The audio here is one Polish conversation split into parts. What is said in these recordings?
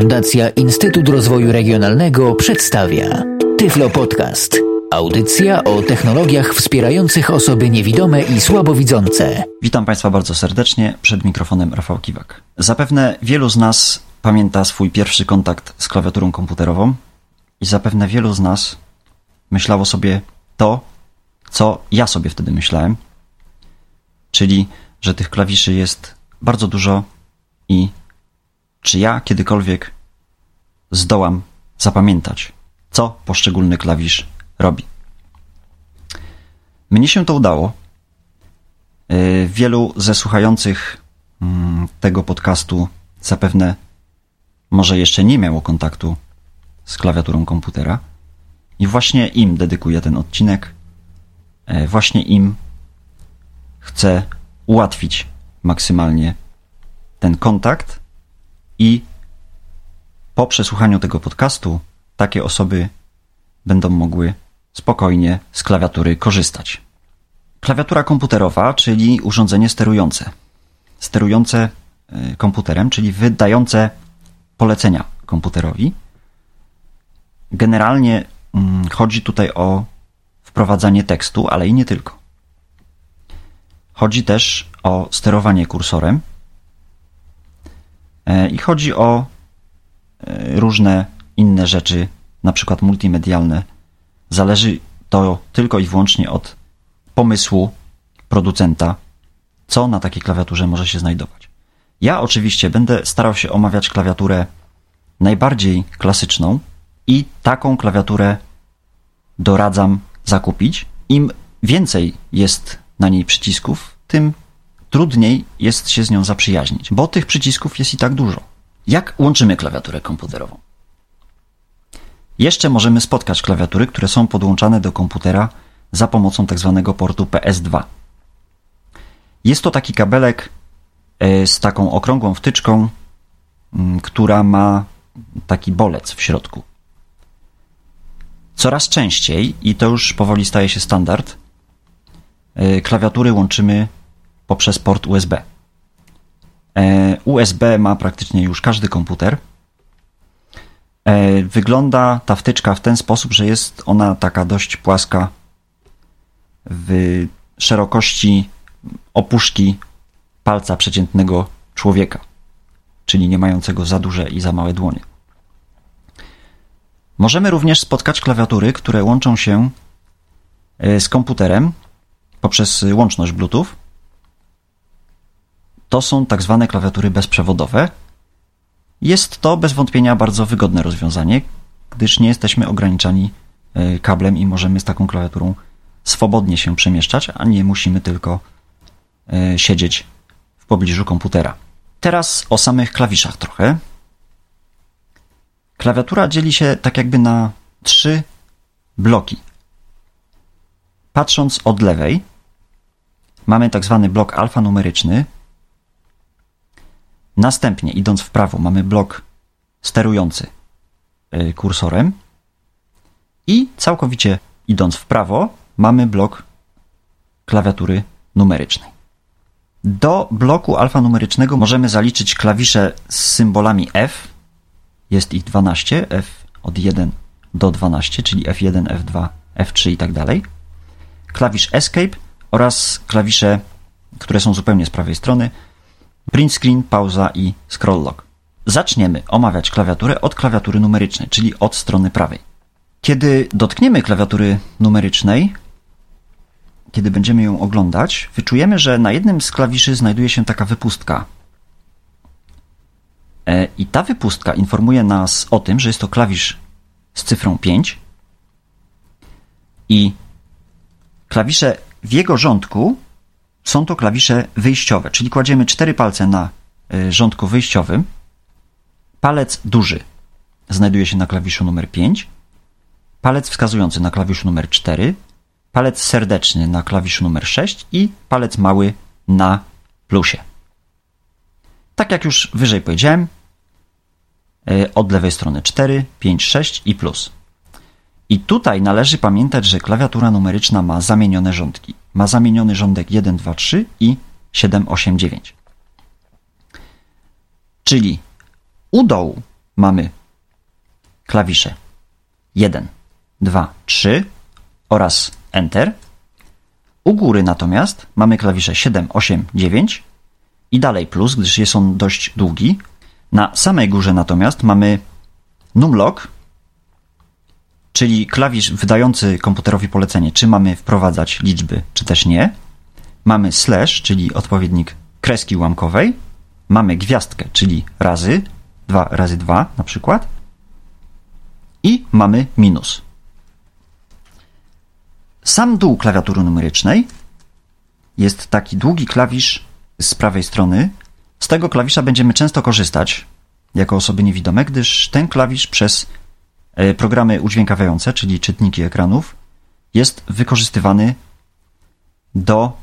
Fundacja Instytut Rozwoju Regionalnego przedstawia Tyflo Podcast. Audycja o technologiach wspierających osoby niewidome i słabowidzące. Witam Państwa bardzo serdecznie, przed mikrofonem Rafał Kiwak. Zapewne wielu z nas pamięta swój pierwszy kontakt z klawiaturą komputerową i zapewne wielu z nas myślało sobie to, co ja sobie wtedy myślałem, czyli, że tych klawiszy jest bardzo dużo i czy ja kiedykolwiek zdołam zapamiętać, co poszczególny klawisz robi. Mnie się to udało. Y, wielu ze słuchających mm, tego podcastu zapewne może jeszcze nie miało kontaktu z klawiaturą komputera. I właśnie im dedykuję ten odcinek. E, właśnie im chcę ułatwić maksymalnie ten kontakt i po przesłuchaniu tego podcastu takie osoby będą mogły spokojnie z klawiatury korzystać. Klawiatura komputerowa, czyli urządzenie sterujące. Sterujące e, komputerem, czyli wydające polecenia komputerowi. Generalnie mm, chodzi tutaj o wprowadzanie tekstu, ale i nie tylko. Chodzi też o sterowanie kursorem i chodzi o e, różne inne rzeczy, na przykład multimedialne. Zależy to tylko i wyłącznie od pomysłu producenta, co na takiej klawiaturze może się znajdować. Ja oczywiście będę starał się omawiać klawiaturę najbardziej klasyczną i taką klawiaturę doradzam zakupić. Im więcej jest na niej przycisków, tym trudniej jest się z nią zaprzyjaźnić, bo tych przycisków jest i tak dużo. Jak łączymy klawiaturę komputerową? Jeszcze możemy spotkać klawiatury, które są podłączane do komputera za pomocą tzw. Tak portu PS2. Jest to taki kabelek e, z taką okrągłą wtyczką, która ma taki bolec w środku. Coraz częściej, i to już powoli staje się standard, e, klawiatury łączymy poprzez port USB. E, USB ma praktycznie już każdy komputer. E, wygląda ta wtyczka w ten sposób, że jest ona taka dość płaska w szerokości opuszki palca przeciętnego człowieka, czyli nie mającego za duże i za małe dłonie. Możemy również spotkać klawiatury, które łączą się e, z komputerem poprzez łączność Bluetooth. To są tak zwane klawiatury bezprzewodowe. Jest to bez wątpienia bardzo wygodne rozwiązanie, gdyż nie jesteśmy ograniczani e, kablem i możemy z taką klawiaturą swobodnie się przemieszczać, a nie musimy tylko e, siedzieć w pobliżu komputera. Teraz o samych klawiszach trochę. Klawiatura dzieli się tak jakby na trzy bloki. Patrząc od lewej, mamy tak zwany blok alfanumeryczny. Następnie, idąc w prawo, mamy blok sterujący y, kursorem. I całkowicie idąc w prawo, mamy blok klawiatury numerycznej. Do bloku alfanumerycznego możemy zaliczyć klawisze z symbolami F, jest ich 12, F od 1 do 12, czyli F1, F2, F3 i tak dalej. Klawisz Escape oraz klawisze, które są zupełnie z prawej strony, print screen, pauza i scroll lock. Zaczniemy omawiać klawiaturę od klawiatury numerycznej, czyli od strony prawej. Kiedy dotkniemy klawiatury numerycznej, kiedy będziemy ją oglądać, wyczujemy, że na jednym z klawiszy znajduje się taka wypustka E, I ta wypustka informuje nas o tym, że jest to klawisz z cyfrą 5 i klawisze w jego rządku są to klawisze wyjściowe, czyli kładziemy cztery palce na e, rządku wyjściowym. Palec duży znajduje się na klawiszu numer 5, palec wskazujący na klawiszu numer 4, palec serdeczny na klawiszu numer 6 i palec mały na plusie. Tak jak już wyżej powiedziałem, e, od lewej strony 4, 5, 6 i plus. I tutaj należy pamiętać, że klawiatura numeryczna ma zamienione rządki. Ma zamieniony rządek 1, 2, 3 i 7, 8, 9. Czyli u dołu mamy klawisze 1, 2, 3 oraz Enter. U góry natomiast mamy klawisze 7, 8, 9 i dalej plus, gdyż jest on dość długi. Na samej górze natomiast mamy numlock, czyli klawisz wydający komputerowi polecenie, czy mamy wprowadzać liczby, czy też nie. Mamy slash, czyli odpowiednik kreski ułamkowej. Mamy gwiazdkę, czyli razy, 2 razy 2 na przykład. I mamy minus. Sam dół klawiatury numerycznej jest taki długi klawisz z prawej strony. Z tego klawisza będziemy często korzystać jako osoby niewidome, gdyż ten klawisz przez programy udźwiękawiające, czyli czytniki ekranów, jest wykorzystywany do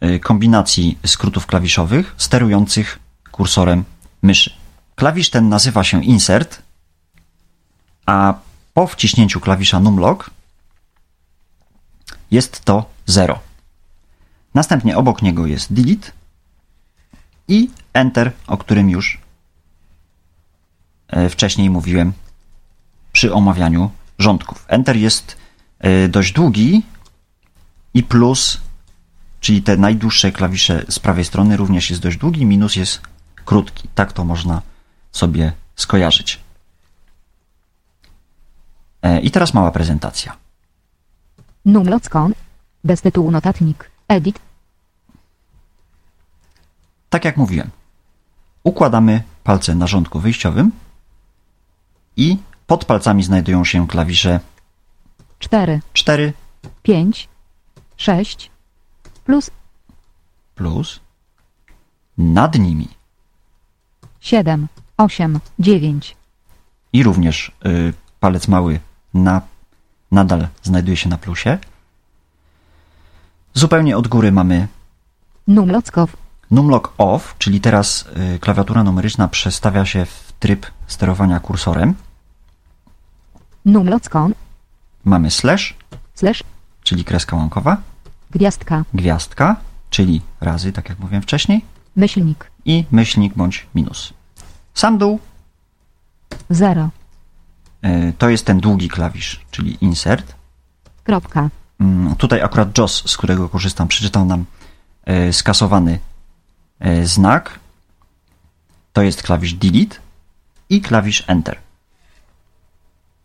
e, kombinacji skrótów klawiszowych sterujących kursorem myszy. Klawisz ten nazywa się Insert, a po wciśnięciu klawisza Numlock jest to 0. Następnie obok niego jest Delete i Enter, o którym już e, wcześniej mówiłem przy omawianiu rządków. Enter jest e, dość długi i plus, czyli te najdłuższe klawisze z prawej strony również jest dość długi, minus jest krótki. Tak to można sobie skojarzyć. E, I teraz mała prezentacja. Numlockon. Bez tytułu notatnik. Edit. Tak jak mówiłem, układamy palce na rządku wyjściowym i pod palcami znajdują się klawisze. 4, 4 5, 6, plus. Plus. Nad nimi. 7, 8, 9, i również y, palec mały na, nadal znajduje się na plusie. Zupełnie od góry mamy Numlockow. numlock off, czyli teraz y, klawiatura numeryczna przestawia się w tryb sterowania kursorem. Numlockon. Mamy slash, Slash. czyli kreska łamkowa, Gwiazdka. gwiazdka, czyli razy, tak jak mówiłem wcześniej, Myślnik. i myślnik bądź minus. Sam dół 0. y, to jest ten długi klawisz, czyli insert. Kropka. Mm, Tutaj akurat JOS, z którego korzystam, przeczytał nam e, skasowany e, znak. To jest klawisz Delete i klawisz Enter.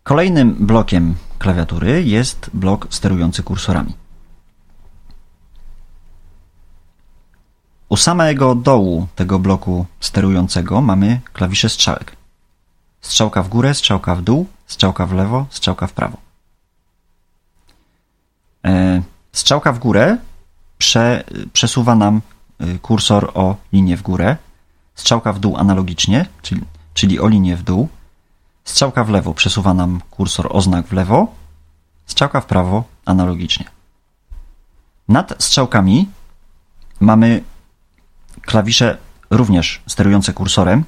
Kolejnym blokiem klawiatury jest blok sterujący kursorami. U samego dołu tego bloku sterującego mamy klawisze strzałek. Strzałka w górę, strzałka w dół, strzałka w lewo, strzałka w prawo. E, Strzałka w górę prze, przesuwa nam y, kursor o linię w górę. Strzałka w dół analogicznie, czyli, czyli o linię w dół. Strzałka w lewo przesuwa nam kursor o znak w lewo. Strzałka w prawo analogicznie. Nad strzałkami mamy klawisze również sterujące kursorem,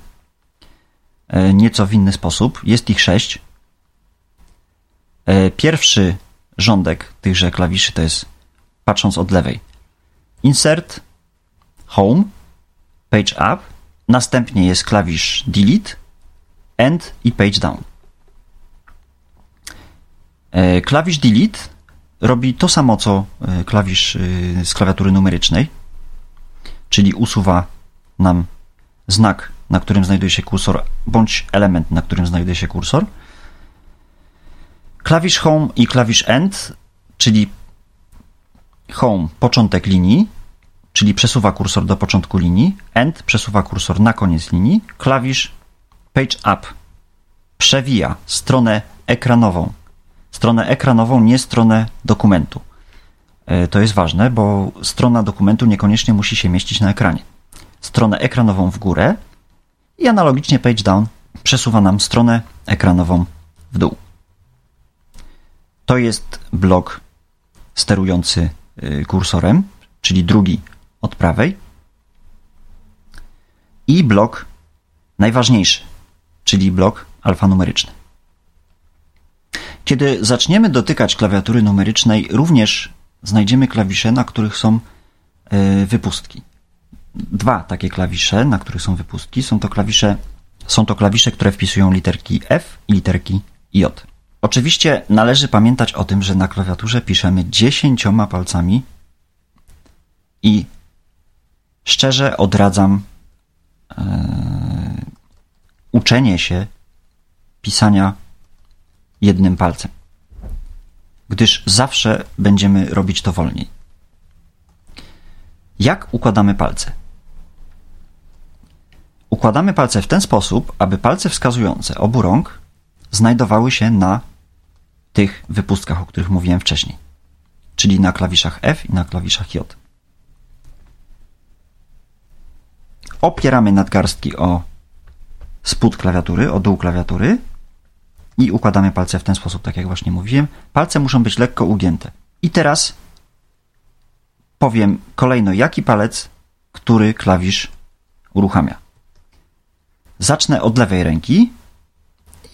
e, nieco w inny sposób. Jest ich sześć. E, Pierwszy rządek tychże klawiszy to jest, patrząc od lewej, Insert, Home, Page Up, następnie jest klawisz Delete, End i Page Down. E, Klawisz Delete robi to samo co e, klawisz e, z klawiatury numerycznej, czyli usuwa nam znak, na którym znajduje się kursor, bądź element, na którym znajduje się kursor. Klawisz Home i klawisz End, czyli Home początek linii, czyli przesuwa kursor do początku linii, End przesuwa kursor na koniec linii, klawisz Page Up przewija stronę ekranową. Stronę ekranową, nie stronę dokumentu. E, To jest ważne, bo strona dokumentu niekoniecznie musi się mieścić na ekranie. Stronę ekranową w górę i analogicznie Page Down przesuwa nam stronę ekranową w dół. To jest blok sterujący y, kursorem, czyli drugi od prawej. I blok najważniejszy, czyli blok alfanumeryczny. Kiedy zaczniemy dotykać klawiatury numerycznej, również znajdziemy klawisze, na których są y, wypustki. Dwa takie klawisze, na których są wypustki, są to klawisze są to klawisze, które wpisują literki F i literki J. Oczywiście należy pamiętać o tym, że na klawiaturze piszemy dziesięcioma palcami i szczerze odradzam e, uczenie się pisania jednym palcem, gdyż zawsze będziemy robić to wolniej. Jak układamy palce? Układamy palce w ten sposób, aby palce wskazujące obu rąk znajdowały się na tych wypustkach, o których mówiłem wcześniej, czyli na klawiszach F i na klawiszach J. Opieramy nadgarstki o spód klawiatury, o dół klawiatury i układamy palce w ten sposób, tak jak właśnie mówiłem. Palce muszą być lekko ugięte. I teraz powiem kolejno, jaki palec, który klawisz uruchamia. Zacznę od lewej ręki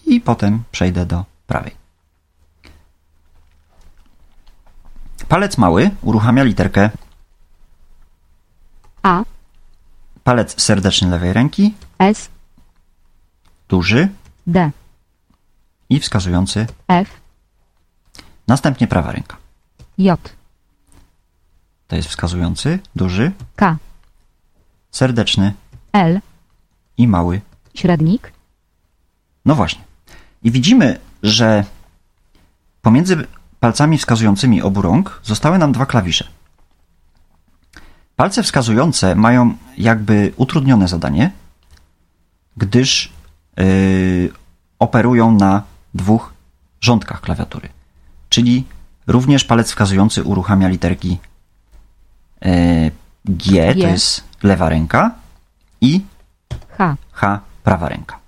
i potem przejdę do prawej. Palec mały uruchamia literkę A, palec serdeczny lewej ręki, S, duży? D, i wskazujący, F, następnie prawa ręka. J, To jest wskazujący, duży, K, serdeczny? L, i mały. średnik, No właśnie. I widzimy, że pomiędzy palcami wskazującymi obu rąk zostały nam dwa klawisze. Palce wskazujące mają jakby utrudnione zadanie, gdyż operują na dwóch rządkach klawiatury. Czyli również palec wskazujący uruchamia literki G, to G. jest lewa ręka, i H, H, prawa ręka.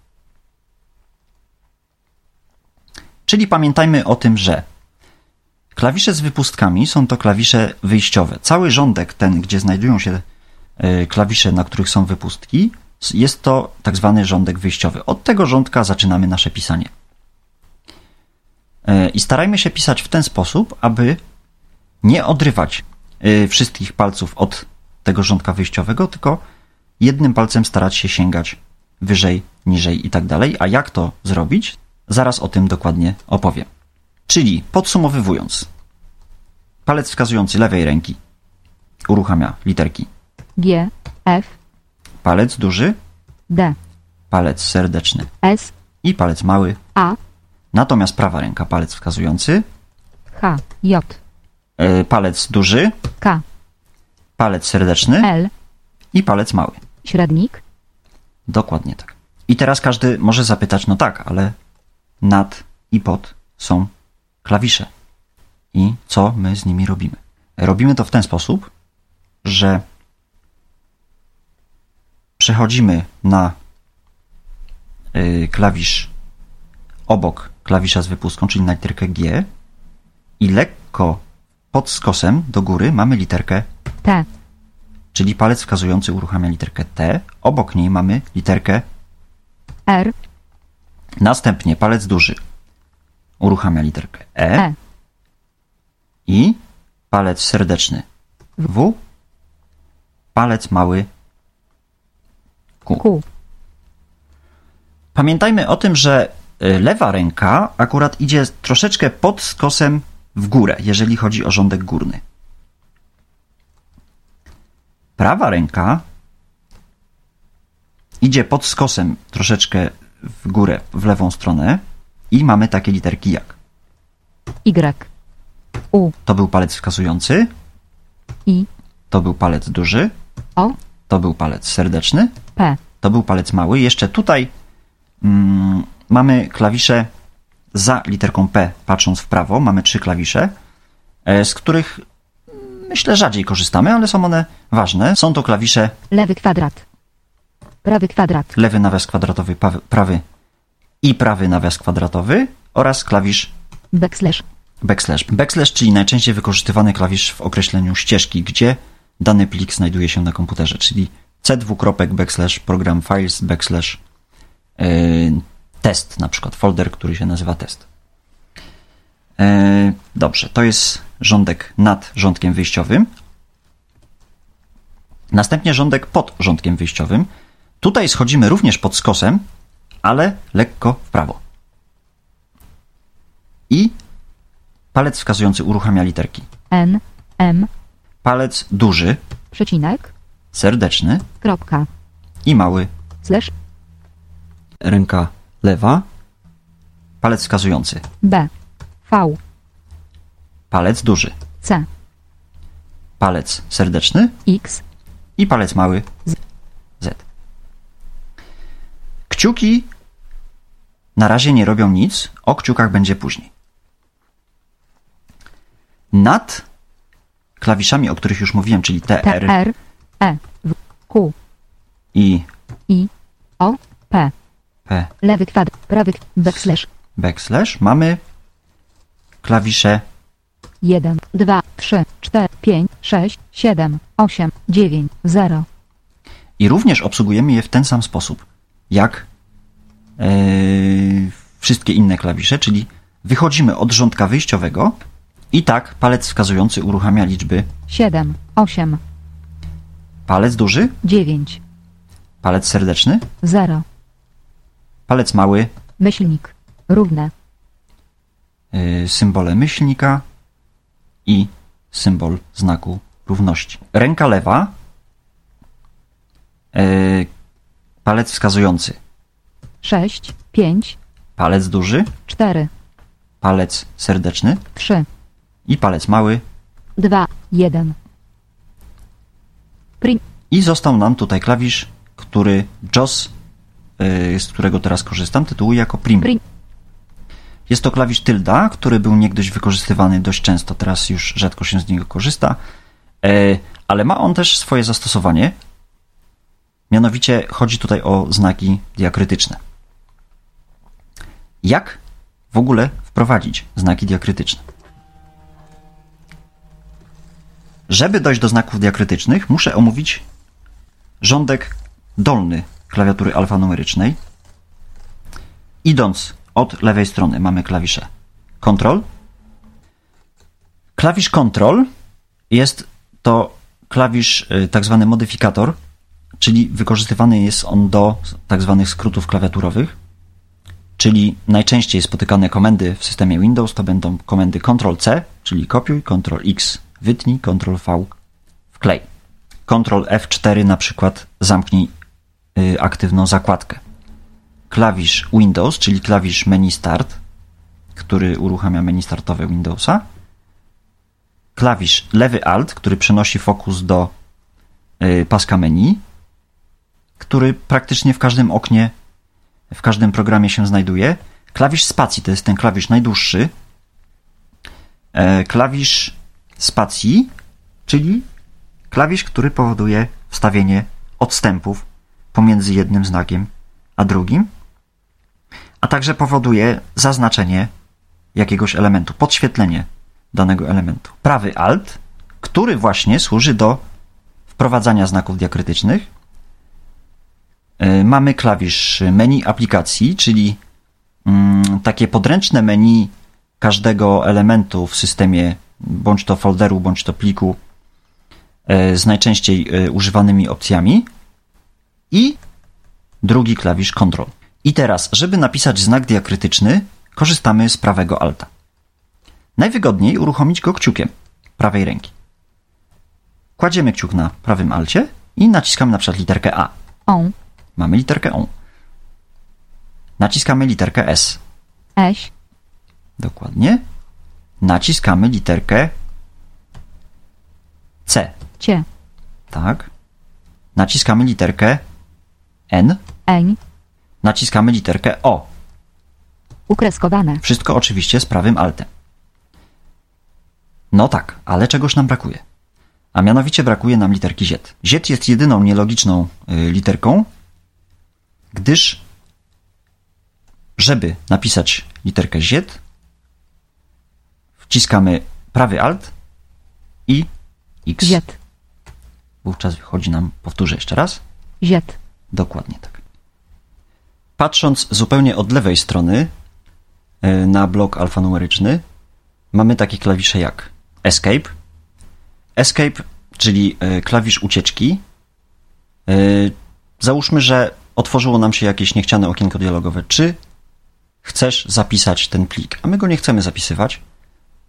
Czyli pamiętajmy o tym, że klawisze z wypustkami są to klawisze wyjściowe. Cały rządek, ten, gdzie znajdują się e, klawisze, na których są wypustki, jest to tak zwany rządek wyjściowy. Od tego rządka zaczynamy nasze pisanie. E, I starajmy się pisać w ten sposób, aby nie odrywać e, wszystkich palców od tego rządka wyjściowego, tylko jednym palcem starać się sięgać wyżej, niżej i tak dalej. A jak to zrobić? Zaraz o tym dokładnie opowiem. Czyli podsumowywując, palec wskazujący lewej ręki uruchamia literki. G, F, Palec duży, D, palec serdeczny S, i palec mały. A, Natomiast prawa ręka palec wskazujący, H, J, yy, palec duży, K, palec serdeczny L, i palec mały. średnik, Dokładnie tak. I teraz każdy może zapytać, no tak, ale nad i pod są klawisze. I co my z nimi robimy? Robimy to w ten sposób, że przechodzimy na y, klawisz obok klawisza z wypustką, czyli na literkę G. I lekko pod skosem do góry mamy literkę T, czyli palec wskazujący uruchamia literkę T. Obok niej mamy literkę R, Następnie palec duży uruchamia literkę E, E, i palec serdeczny W, palec mały Pamiętajmy o tym, że y, lewa ręka akurat idzie troszeczkę pod skosem w górę, jeżeli chodzi o rządek górny. Prawa ręka idzie pod skosem troszeczkę w górę, w lewą stronę i mamy takie literki jak. Y, U, To był palec wskazujący, I, to był palec duży, O, to był palec serdeczny, P, to był palec mały. Jeszcze tutaj mm, mamy klawisze za literką P, patrząc w prawo, mamy trzy klawisze, e, z których mm, myślę rzadziej korzystamy, ale są one ważne. Są to klawisze lewy kwadrat, prawy kwadrat, lewy nawias kwadratowy, prawy, prawy i prawy nawias kwadratowy oraz klawisz backslash, backslash. Backslash, czyli najczęściej wykorzystywany klawisz w określeniu ścieżki, gdzie dany plik znajduje się na komputerze, czyli c2 backslash program files backslash yy, test, na przykład folder, który się nazywa test. Yy, dobrze, to jest rządek nad rządkiem wyjściowym. Następnie rządek pod rządkiem wyjściowym. Tutaj schodzimy również pod skosem, ale lekko w prawo. I palec wskazujący uruchamia literki. N, M, Palec duży, przecinek, serdeczny kropka, i mały. slash, Ręka lewa, palec wskazujący. B, V, Palec duży, C, palec serdeczny. X, i palec mały. Z. Z. Kciuki na razie nie robią nic, o kciukach będzie później. Nad klawiszami, o których już mówiłem, czyli TR R, E, W, Q, i. I, O, P, P. Lewy kwadrat, prawy, k- backslash, backslash, mamy klawisze. 1, 2, 3, 4, 5, 6, 7, 8, 9, 0. i również obsługujemy je w ten sam sposób, jak yy, wszystkie inne klawisze, czyli wychodzimy od rządka wyjściowego i tak palec wskazujący uruchamia liczby. 7, 8, palec duży, 9, palec serdeczny, 0. palec mały, Myślnik. Równe. yy, symbole myślnika i symbol znaku równości. Ręka lewa, yy, palec wskazujący, 6, 5, palec duży, 4, palec serdeczny? 3, i palec mały. 2, 1. I został nam tutaj klawisz, który JOS, yy, z którego teraz korzystam, tytułuje jako prim. Jest to klawisz tylda, który był niegdyś wykorzystywany dość często, teraz już rzadko się z niego korzysta, e, ale ma on też swoje zastosowanie. Mianowicie chodzi tutaj o znaki diakrytyczne. Jak w ogóle wprowadzić znaki diakrytyczne? Żeby dojść do znaków diakrytycznych, muszę omówić rządek dolny klawiatury alfanumerycznej. Idąc od lewej strony mamy klawisze Ctrl. Klawisz Ctrl jest to klawisz y, tak zwany modyfikator, czyli wykorzystywany jest on do tak zwanych skrótów klawiaturowych, czyli najczęściej spotykane komendy w systemie Windows to będą komendy Ctrl-C, czyli kopiuj, Ctrl-X wytnij, Ctrl-V wklej. Ctrl-F4 na przykład zamknij y, aktywną zakładkę. Klawisz Windows, czyli klawisz menu Start, który uruchamia menu startowe Windowsa, klawisz lewy Alt, który przenosi fokus do y, paska menu, który praktycznie w każdym oknie, w każdym programie się znajduje, klawisz spacji, to jest ten klawisz najdłuższy, e, klawisz spacji, czyli klawisz, który powoduje wstawienie odstępów pomiędzy jednym znakiem a drugim, a także powoduje zaznaczenie jakiegoś elementu, podświetlenie danego elementu. Prawy Alt, który właśnie służy do wprowadzania znaków diakrytycznych. Yy, Mamy klawisz menu aplikacji, czyli mm, takie podręczne menu każdego elementu w systemie, bądź to folderu, bądź to pliku, yy, z najczęściej yy, używanymi opcjami. I drugi klawisz Ctrl. I teraz, żeby napisać znak diakrytyczny, korzystamy z prawego alta. Najwygodniej uruchomić go kciukiem prawej ręki. Kładziemy kciuk na prawym alcie i naciskamy na przykład literkę A. On, Mamy literkę O. Naciskamy literkę S. Eś, Dokładnie. Naciskamy literkę C. Cie, Tak. Naciskamy literkę N. Eń, Naciskamy literkę O. ukreskowane. Wszystko oczywiście z prawym altem. No tak, ale czegoś nam brakuje. A mianowicie brakuje nam literki Z. Z jest jedyną nielogiczną y, literką, gdyż żeby napisać literkę Z, wciskamy prawy alt i X. Ziet, Wówczas wychodzi nam, powtórzę jeszcze raz, ziet, Dokładnie tak. Patrząc zupełnie od lewej strony e, na blok alfanumeryczny, mamy takie klawisze jak Escape. Escape, czyli e, klawisz ucieczki. E, Załóżmy, że otworzyło nam się jakieś niechciane okienko dialogowe. Czy chcesz zapisać ten plik? A my go nie chcemy zapisywać.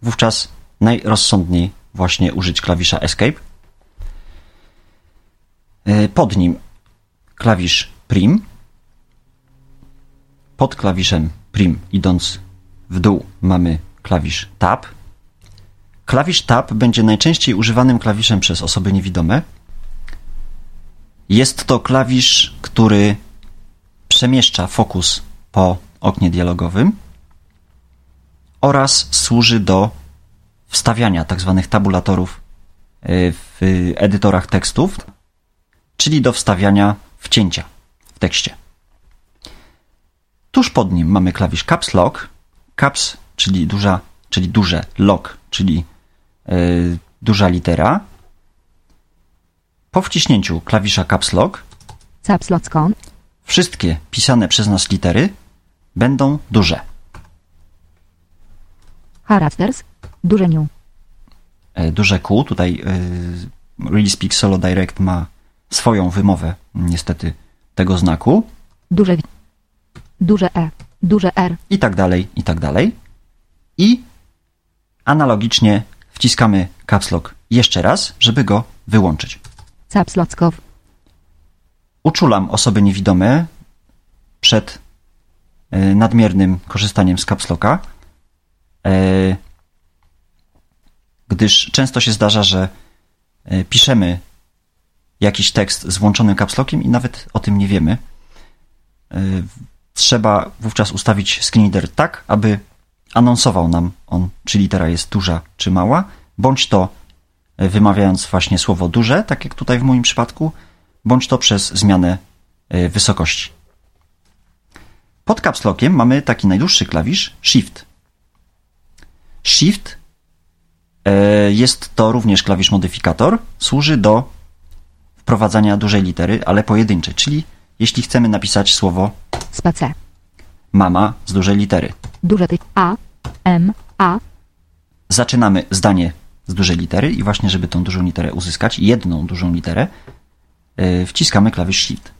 Wówczas najrozsądniej właśnie użyć klawisza Escape. E, pod nim klawisz Prim. Pod klawiszem Prim, idąc w dół, mamy klawisz Tab. Klawisz Tab będzie najczęściej używanym klawiszem przez osoby niewidome. Jest to klawisz, który przemieszcza fokus po oknie dialogowym oraz służy do wstawiania tzw. Tak tabulatorów e, w edytorach tekstów, czyli do wstawiania wcięcia w tekście. Tuż pod nim mamy klawisz Caps Lock. Caps, czyli duża, czyli duże, lock, czyli yy, duża litera. Po wciśnięciu klawisza Caps Lock Caps Lock wszystkie pisane przez nas litery będą duże. Characters, duże new. E, duże Q, tutaj yy, Really Speak Solo Direct ma swoją wymowę, niestety, tego znaku. Duże, duże E, duże R. I tak dalej, i tak dalej. I analogicznie wciskamy Caps Lock jeszcze raz, żeby go wyłączyć. Caps Lock off. Uczulam osoby niewidome przed y, nadmiernym korzystaniem z Caps Locka, gdyż często się zdarza, że y, piszemy jakiś tekst z włączonym capslockiem i nawet o tym nie wiemy. Y, trzeba wówczas ustawić screen reader tak, aby anonsował nam on, czy litera jest duża, czy mała, bądź to wymawiając właśnie słowo duże, tak jak tutaj w moim przypadku, bądź to przez zmianę wysokości. Pod capslockiem mamy taki najdłuższy klawisz Shift. Shift jest to również klawisz modyfikator, służy do wprowadzania dużej litery, ale pojedynczej, czyli jeśli chcemy napisać słowo Spacer. mama z dużej litery. Duże ty A, M, A. Zaczynamy zdanie z dużej litery i właśnie, żeby tą dużą literę uzyskać, jedną dużą literę, yy, wciskamy klawisz Shift.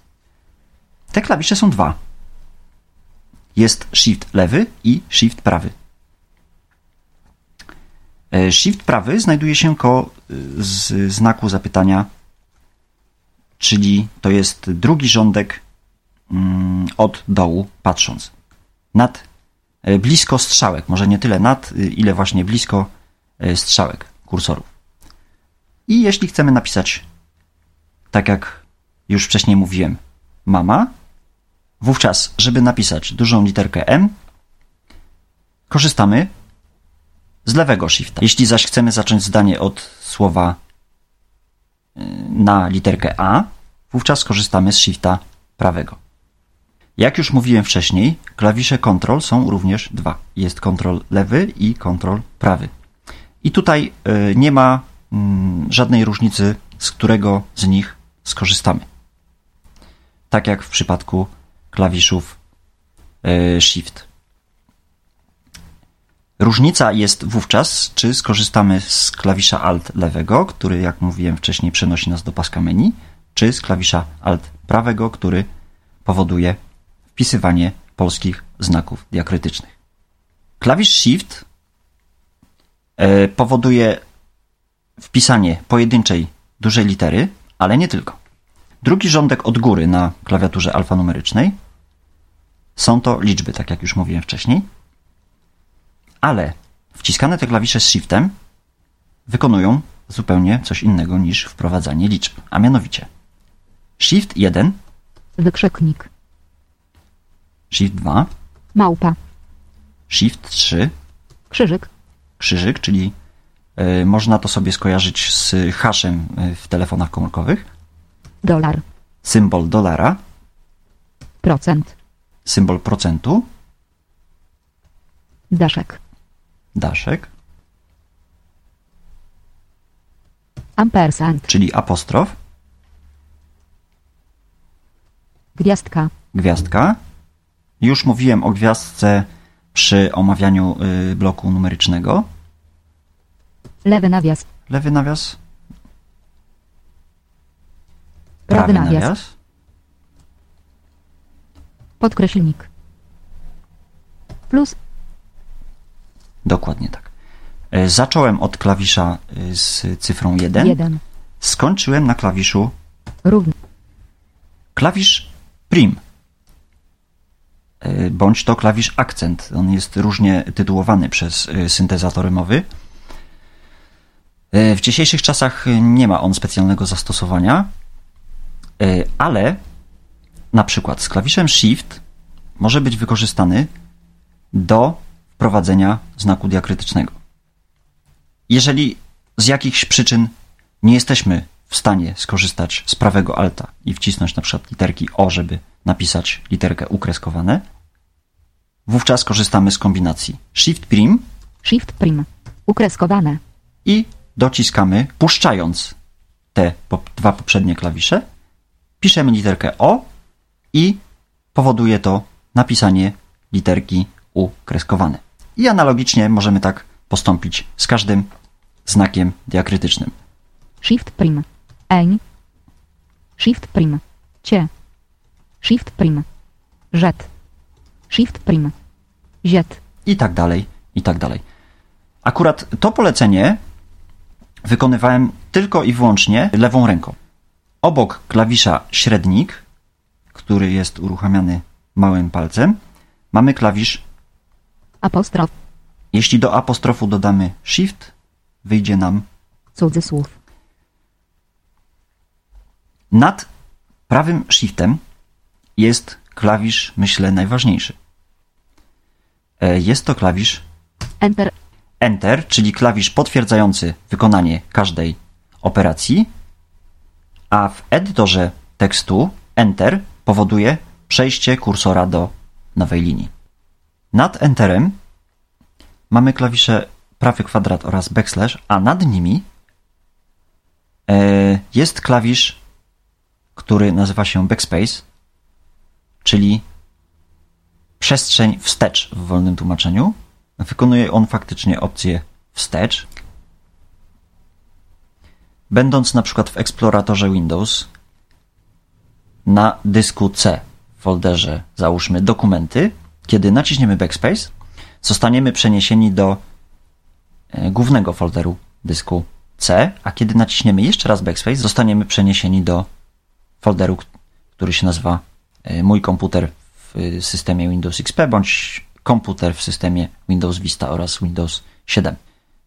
Te klawisze są dwa. Jest Shift lewy i Shift prawy. Yy, shift prawy znajduje się koło yy, znaku zapytania czyli to jest drugi rządek mm, od dołu patrząc. Nad, e, blisko strzałek, może nie tyle nad, ile właśnie blisko e, strzałek kursorów. I jeśli chcemy napisać, tak jak już wcześniej mówiłem, mama, wówczas, żeby napisać dużą literkę M, korzystamy z lewego shifta. Jeśli zaś chcemy zacząć zdanie od słowa na literkę A, wówczas korzystamy z shifta prawego. Jak już mówiłem wcześniej, klawisze Ctrl są również dwa. Jest Ctrl lewy i Ctrl prawy. I tutaj y, nie ma mm, żadnej różnicy, z którego z nich skorzystamy. Tak jak w przypadku klawiszów y, Shift. Różnica jest wówczas, czy skorzystamy z klawisza Alt lewego, który, jak mówiłem wcześniej, przenosi nas do paska menu, czy z klawisza Alt prawego, który powoduje wpisywanie polskich znaków diakrytycznych. Klawisz Shift e, powoduje wpisanie pojedynczej dużej litery, ale nie tylko. Drugi rządek od góry na klawiaturze alfanumerycznej są to liczby, tak jak już mówiłem wcześniej ale wciskane te klawisze z shiftem wykonują zupełnie coś innego niż wprowadzanie liczb, a mianowicie Shift 1 Wykrzyknik. Shift 2 Małpa. Shift 3 Krzyżyk. Krzyżyk, czyli y, można to sobie skojarzyć z haszem e, w telefonach komórkowych. Dolar. Symbol dolara. Procent. Symbol procentu. Daszek. Daszek. Ampersand. Czyli apostrof. Gwiazdka. Gwiazdka. Już mówiłem o gwiazdce przy omawianiu y, bloku numerycznego. Lewy nawias. Lewy nawias. Prawy nawias. Podkreślnik. Plus. Dokładnie tak. E, Zacząłem od klawisza y, z cyfrą 1, 1. skończyłem na klawiszu Równy. klawisz prim. E, Bądź to klawisz akcent. On jest różnie tytułowany przez e, syntezatory mowy. E, W dzisiejszych czasach nie ma on specjalnego zastosowania, e, ale na przykład z klawiszem Shift może być wykorzystany do wprowadzenia znaku diakrytycznego. Jeżeli z jakichś przyczyn nie jesteśmy w stanie skorzystać z prawego alta i wcisnąć na przykład literki O, żeby napisać literkę ukreskowane, wówczas korzystamy z kombinacji Shift Prim Shift prim. Ukreskowane. i dociskamy, puszczając te dwa poprzednie klawisze, piszemy literkę O i powoduje to napisanie literki U kreskowane. I analogicznie możemy tak postąpić z każdym znakiem diakrytycznym. Shift prim. Eń. Shift prim. Cie. Shift prim. Rzet. Shift prim. Ziet. I tak dalej, i tak dalej. Akurat to polecenie wykonywałem tylko i wyłącznie lewą ręką. Obok klawisza średnik, który jest uruchamiany małym palcem, mamy klawisz Apostrof. Jeśli do apostrofu dodamy shift, wyjdzie nam Cudzysłów. nad prawym shiftem jest klawisz, myślę, najważniejszy. E, Jest to klawisz Enter. Enter, czyli klawisz potwierdzający wykonanie każdej operacji, a w edytorze tekstu Enter powoduje przejście kursora do nowej linii. Nad Enterem mamy klawisze prawy kwadrat oraz backslash, a nad nimi e, jest klawisz, który nazywa się backspace, czyli przestrzeń wstecz w wolnym tłumaczeniu. Wykonuje on faktycznie opcję wstecz. Będąc na przykład w eksploratorze Windows na dysku C w folderze załóżmy dokumenty, kiedy naciśniemy backspace, zostaniemy przeniesieni do e, głównego folderu dysku C, a kiedy naciśniemy jeszcze raz backspace, zostaniemy przeniesieni do folderu, który się nazywa e, Mój komputer w e, systemie Windows XP bądź komputer w systemie Windows Vista oraz Windows 7.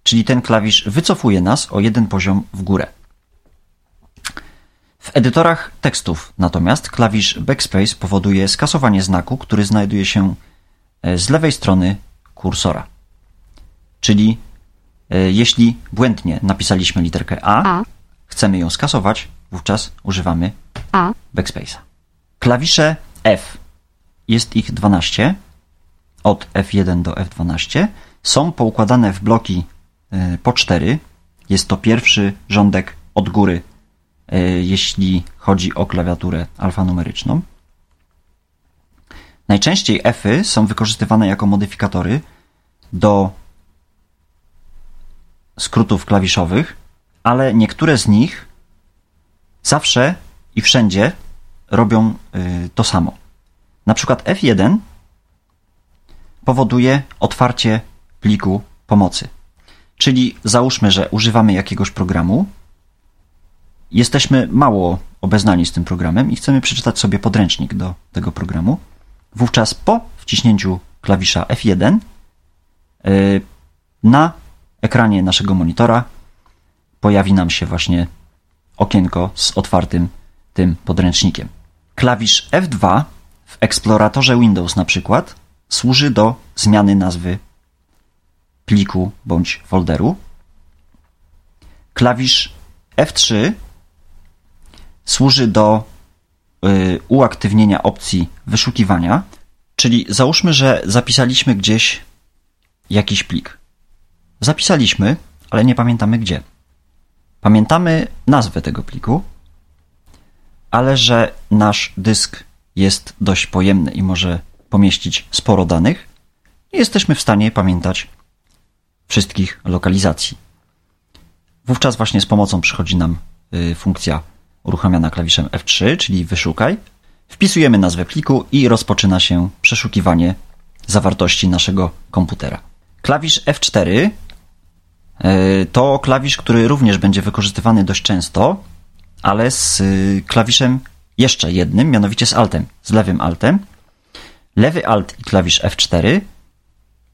Czyli ten klawisz wycofuje nas o jeden poziom w górę. W edytorach tekstów natomiast klawisz Backspace powoduje skasowanie znaku, który znajduje się z lewej strony kursora. Czyli e, jeśli błędnie napisaliśmy literkę A, A. chcemy ją skasować, wówczas używamy A. Backspace'a. Klawisze F, jest ich 12, od F1 do F12, są poukładane w bloki y, po 4. Jest to pierwszy rządek od góry, jeśli chodzi o klawiaturę alfanumeryczną. Najczęściej Fy są wykorzystywane jako modyfikatory do skrótów klawiszowych, ale niektóre z nich zawsze i wszędzie robią y, to samo. Na przykład F1 powoduje otwarcie pliku pomocy. Czyli załóżmy, że używamy jakiegoś programu, jesteśmy mało obeznani z tym programem i chcemy przeczytać sobie podręcznik do tego programu. Wówczas po wciśnięciu klawisza F1 y, na ekranie naszego monitora pojawi nam się właśnie okienko z otwartym tym podręcznikiem. Klawisz F2 w eksploratorze Windows na przykład służy do zmiany nazwy pliku bądź folderu. Klawisz F3 służy do uaktywnienia opcji wyszukiwania, czyli załóżmy, że zapisaliśmy gdzieś jakiś plik. Zapisaliśmy, ale nie pamiętamy gdzie. Pamiętamy nazwę tego pliku, ale że nasz dysk jest dość pojemny i może pomieścić sporo danych, nie jesteśmy w stanie pamiętać wszystkich lokalizacji. Wówczas właśnie z pomocą przychodzi nam y, funkcja uruchamiana klawiszem F3, czyli wyszukaj. Wpisujemy nazwę pliku i rozpoczyna się przeszukiwanie zawartości naszego komputera. Klawisz F4 e, to klawisz, który również będzie wykorzystywany dość często, ale z y, klawiszem jeszcze jednym, mianowicie z Altem, z lewym Altem. Lewy Alt i klawisz F4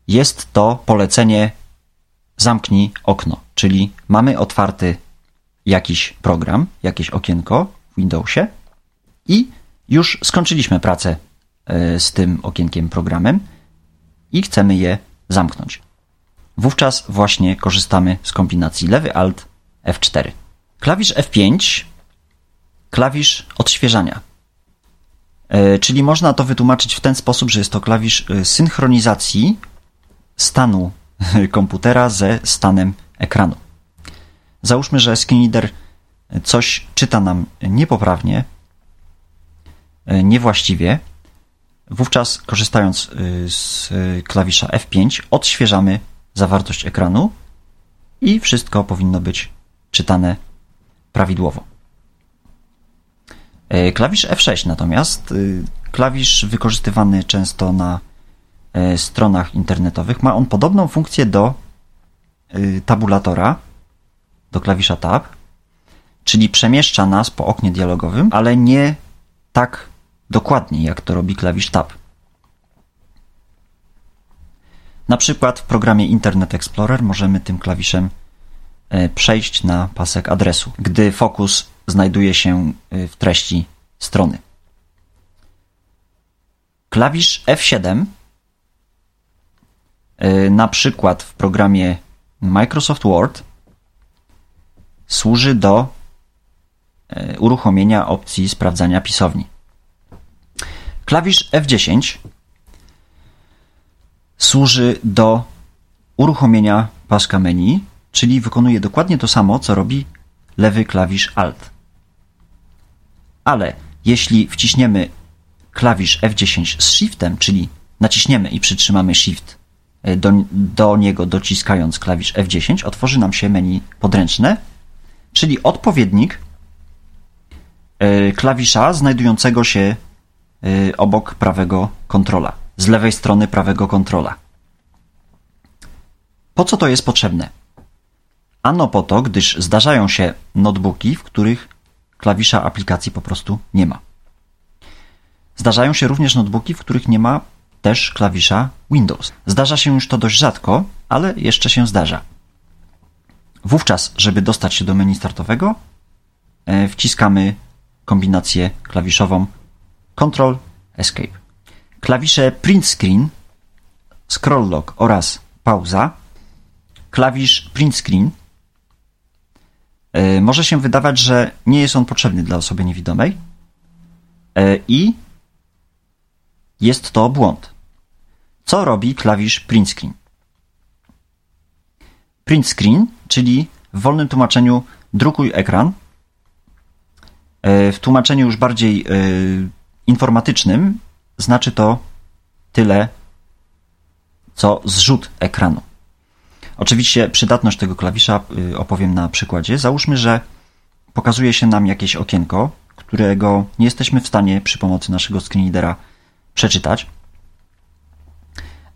jest to polecenie zamknij okno, czyli mamy otwarty jakiś program, jakieś okienko w Windowsie i już skończyliśmy pracę e, z tym okienkiem programem i chcemy je zamknąć. Wówczas właśnie korzystamy z kombinacji lewy Alt F4. Klawisz F5 klawisz odświeżania. E, czyli można to wytłumaczyć w ten sposób, że jest to klawisz e, synchronizacji stanu komputera ze stanem ekranu. Załóżmy, że screenreader coś czyta nam niepoprawnie, e, niewłaściwie. Wówczas, korzystając z klawisza F5, odświeżamy zawartość ekranu i wszystko powinno być czytane prawidłowo. E, klawisz F6 natomiast, klawisz wykorzystywany często na e, stronach internetowych, ma on podobną funkcję do tabulatora, do klawisza Tab, czyli przemieszcza nas po oknie dialogowym, ale nie tak dokładnie, jak to robi klawisz Tab. Na przykład w programie Internet Explorer możemy tym klawiszem e, przejść na pasek adresu, gdy fokus znajduje się y, w treści strony. Klawisz F7 y, na przykład w programie Microsoft Word służy do y, uruchomienia opcji sprawdzania pisowni. Klawisz F10 służy do uruchomienia paska menu, czyli wykonuje dokładnie to samo, co robi lewy klawisz Alt ale jeśli wciśniemy klawisz F10 z Shiftem, czyli naciśniemy i przytrzymamy Shift e, do, do niego dociskając klawisz F10, otworzy nam się menu podręczne, czyli odpowiednik e, klawisza znajdującego się e, obok prawego kontrola, z lewej strony prawego kontrola. Po co to jest potrzebne? Ano po to, gdyż zdarzają się notebooki, w których klawisza aplikacji po prostu nie ma. Zdarzają się również notebooki, w których nie ma też klawisza Windows. Zdarza się już to dość rzadko, ale jeszcze się zdarza. Wówczas, żeby dostać się do menu startowego, e, wciskamy kombinację klawiszową Ctrl Escape. Klawisze Print Screen, Scroll Lock oraz Pauza. Klawisz Print Screen E, może się wydawać, że nie jest on potrzebny dla osoby niewidomej e, i jest to błąd. Co robi klawisz print screen? Print screen, czyli w wolnym tłumaczeniu drukuj ekran. E, w tłumaczeniu już bardziej informatycznym znaczy to tyle, co zrzut ekranu. Oczywiście przydatność tego klawisza y, opowiem na przykładzie. Załóżmy, że pokazuje się nam jakieś okienko, którego nie jesteśmy w stanie przy pomocy naszego screenreadera przeczytać,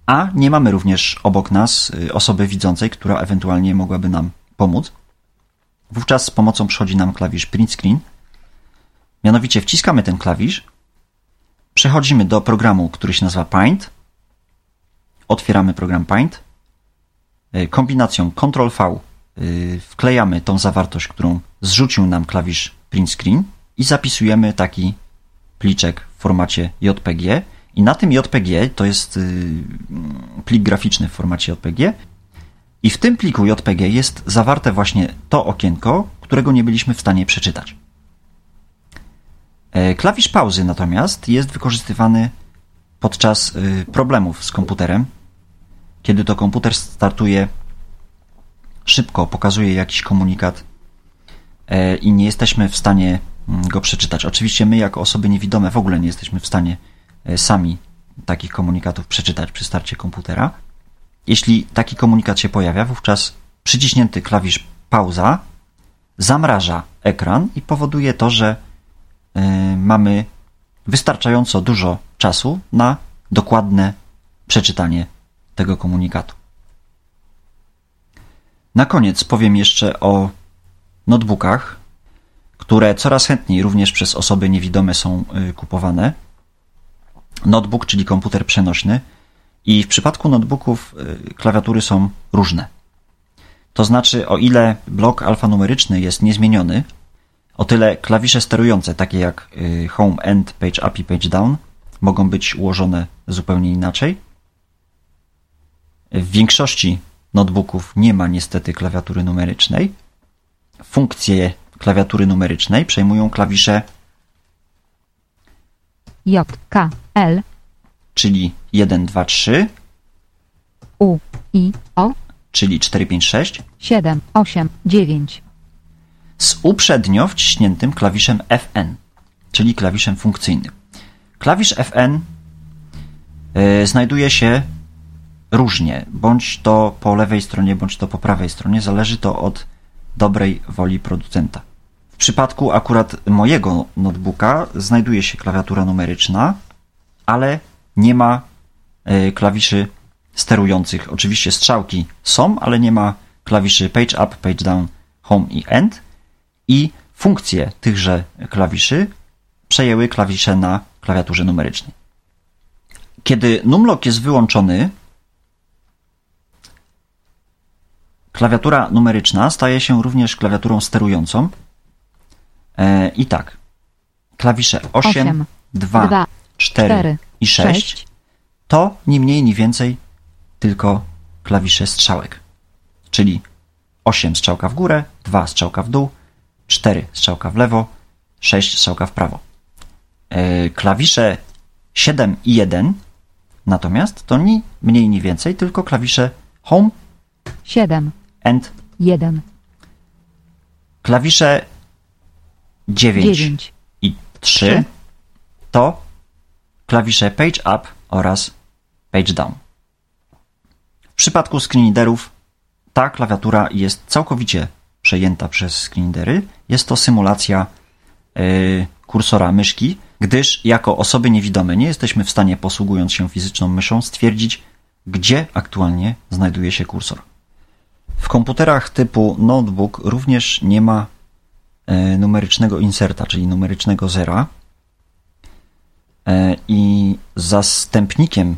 a nie mamy również obok nas y, osoby widzącej, która ewentualnie mogłaby nam pomóc. Wówczas z pomocą przychodzi nam klawisz print screen. Mianowicie wciskamy ten klawisz, przechodzimy do programu, który się nazywa Paint, otwieramy program Paint, E, kombinacją Ctrl-V e, wklejamy tą zawartość, którą zrzucił nam klawisz print screen i zapisujemy taki pliczek w formacie JPG i na tym JPG to jest e, plik graficzny w formacie JPG i w tym pliku JPG jest zawarte właśnie to okienko, którego nie byliśmy w stanie przeczytać. Klawisz pauzy natomiast jest wykorzystywany podczas problemów z komputerem, kiedy to komputer startuje szybko, pokazuje jakiś komunikat e, i nie jesteśmy w stanie mm, go przeczytać. Oczywiście my, jako osoby niewidome, w ogóle nie jesteśmy w stanie e, sami takich komunikatów przeczytać przy starcie komputera. Jeśli taki komunikat się pojawia, wówczas przyciśnięty klawisz pauza zamraża ekran i powoduje to, że e, mamy wystarczająco dużo czasu na dokładne przeczytanie tego komunikatu. Na koniec powiem jeszcze o notebookach, które coraz chętniej również przez osoby niewidome są y, kupowane. Notebook, czyli komputer przenośny, i w przypadku notebooków y, klawiatury są różne. To znaczy, o ile blok alfanumeryczny jest niezmieniony, o tyle klawisze sterujące, takie jak y, Home End, Page Up i Page Down, mogą być ułożone zupełnie inaczej. W większości notebooków nie ma niestety klawiatury numerycznej. Funkcje klawiatury numerycznej przejmują klawisze J, K, L, czyli 1, 2, 3, U, I, O, czyli 4, 5, 6, 7, 8, 9. z uprzednio wciśniętym klawiszem Fn, czyli klawiszem funkcyjnym. Klawisz Fn y, znajduje się różnie, bądź to po lewej stronie, bądź to po prawej stronie, zależy to od dobrej woli producenta. W przypadku akurat mojego notebooka znajduje się klawiatura numeryczna, ale nie ma y, klawiszy sterujących. Oczywiście strzałki są, ale nie ma klawiszy page up, page down, home i end i funkcje tychże klawiszy przejęły klawisze na klawiaturze numerycznej. Kiedy numlock jest wyłączony, klawiatura numeryczna staje się również klawiaturą sterującą. E, I tak, klawisze 8, Osiem, 2, dwa, 4, cztery, i 6 sześć. to ni mniej, ni więcej tylko klawisze strzałek. Czyli 8 strzałka w górę, 2 strzałka w dół, 4 strzałka w lewo, 6 strzałka w prawo. E, Klawisze 7 i 1 natomiast to ni mniej, ni więcej tylko klawisze Home 7, and 1, klawisze 9, 9. i 3 Trzy. to klawisze Page Up oraz Page Down. W przypadku screenreaderów ta klawiatura jest całkowicie przejęta przez screenreadery. Jest to symulacja yy, kursora myszki, gdyż jako osoby niewidome nie jesteśmy w stanie, posługując się fizyczną myszą, stwierdzić, gdzie aktualnie znajduje się kursor. W komputerach typu notebook również nie ma e, numerycznego inserta, czyli numerycznego zera. E, I zastępnikiem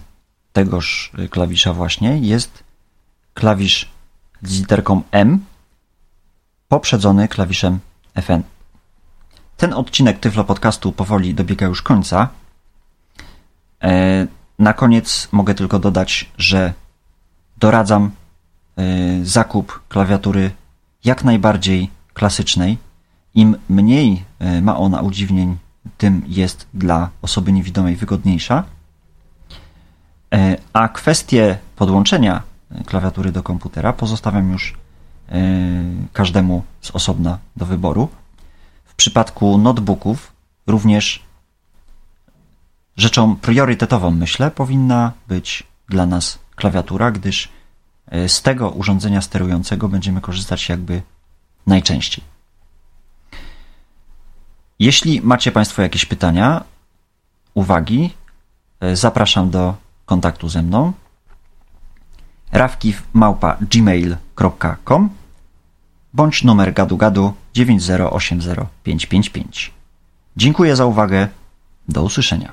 tegoż klawisza właśnie jest klawisz z literką M poprzedzony klawiszem Fn. Ten odcinek Tyflo Podcastu powoli dobiega już końca. E, Na koniec mogę tylko dodać, że doradzam e, zakup klawiatury jak najbardziej klasycznej. Im mniej ma ona udziwnień, tym jest dla osoby niewidomej wygodniejsza. E, A kwestię podłączenia klawiatury do komputera pozostawiam już e, każdemu z osobna do wyboru. W przypadku notebooków również rzeczą priorytetową, myślę, powinna być dla nas klawiatura, gdyż e, z tego urządzenia sterującego będziemy korzystać jakby najczęściej. Jeśli macie Państwo jakieś pytania, uwagi, e, zapraszam do kontaktu ze mną rawkiw.gmail.com bądź numer gadu gadu 9080555. Dziękuję za uwagę. Do usłyszenia.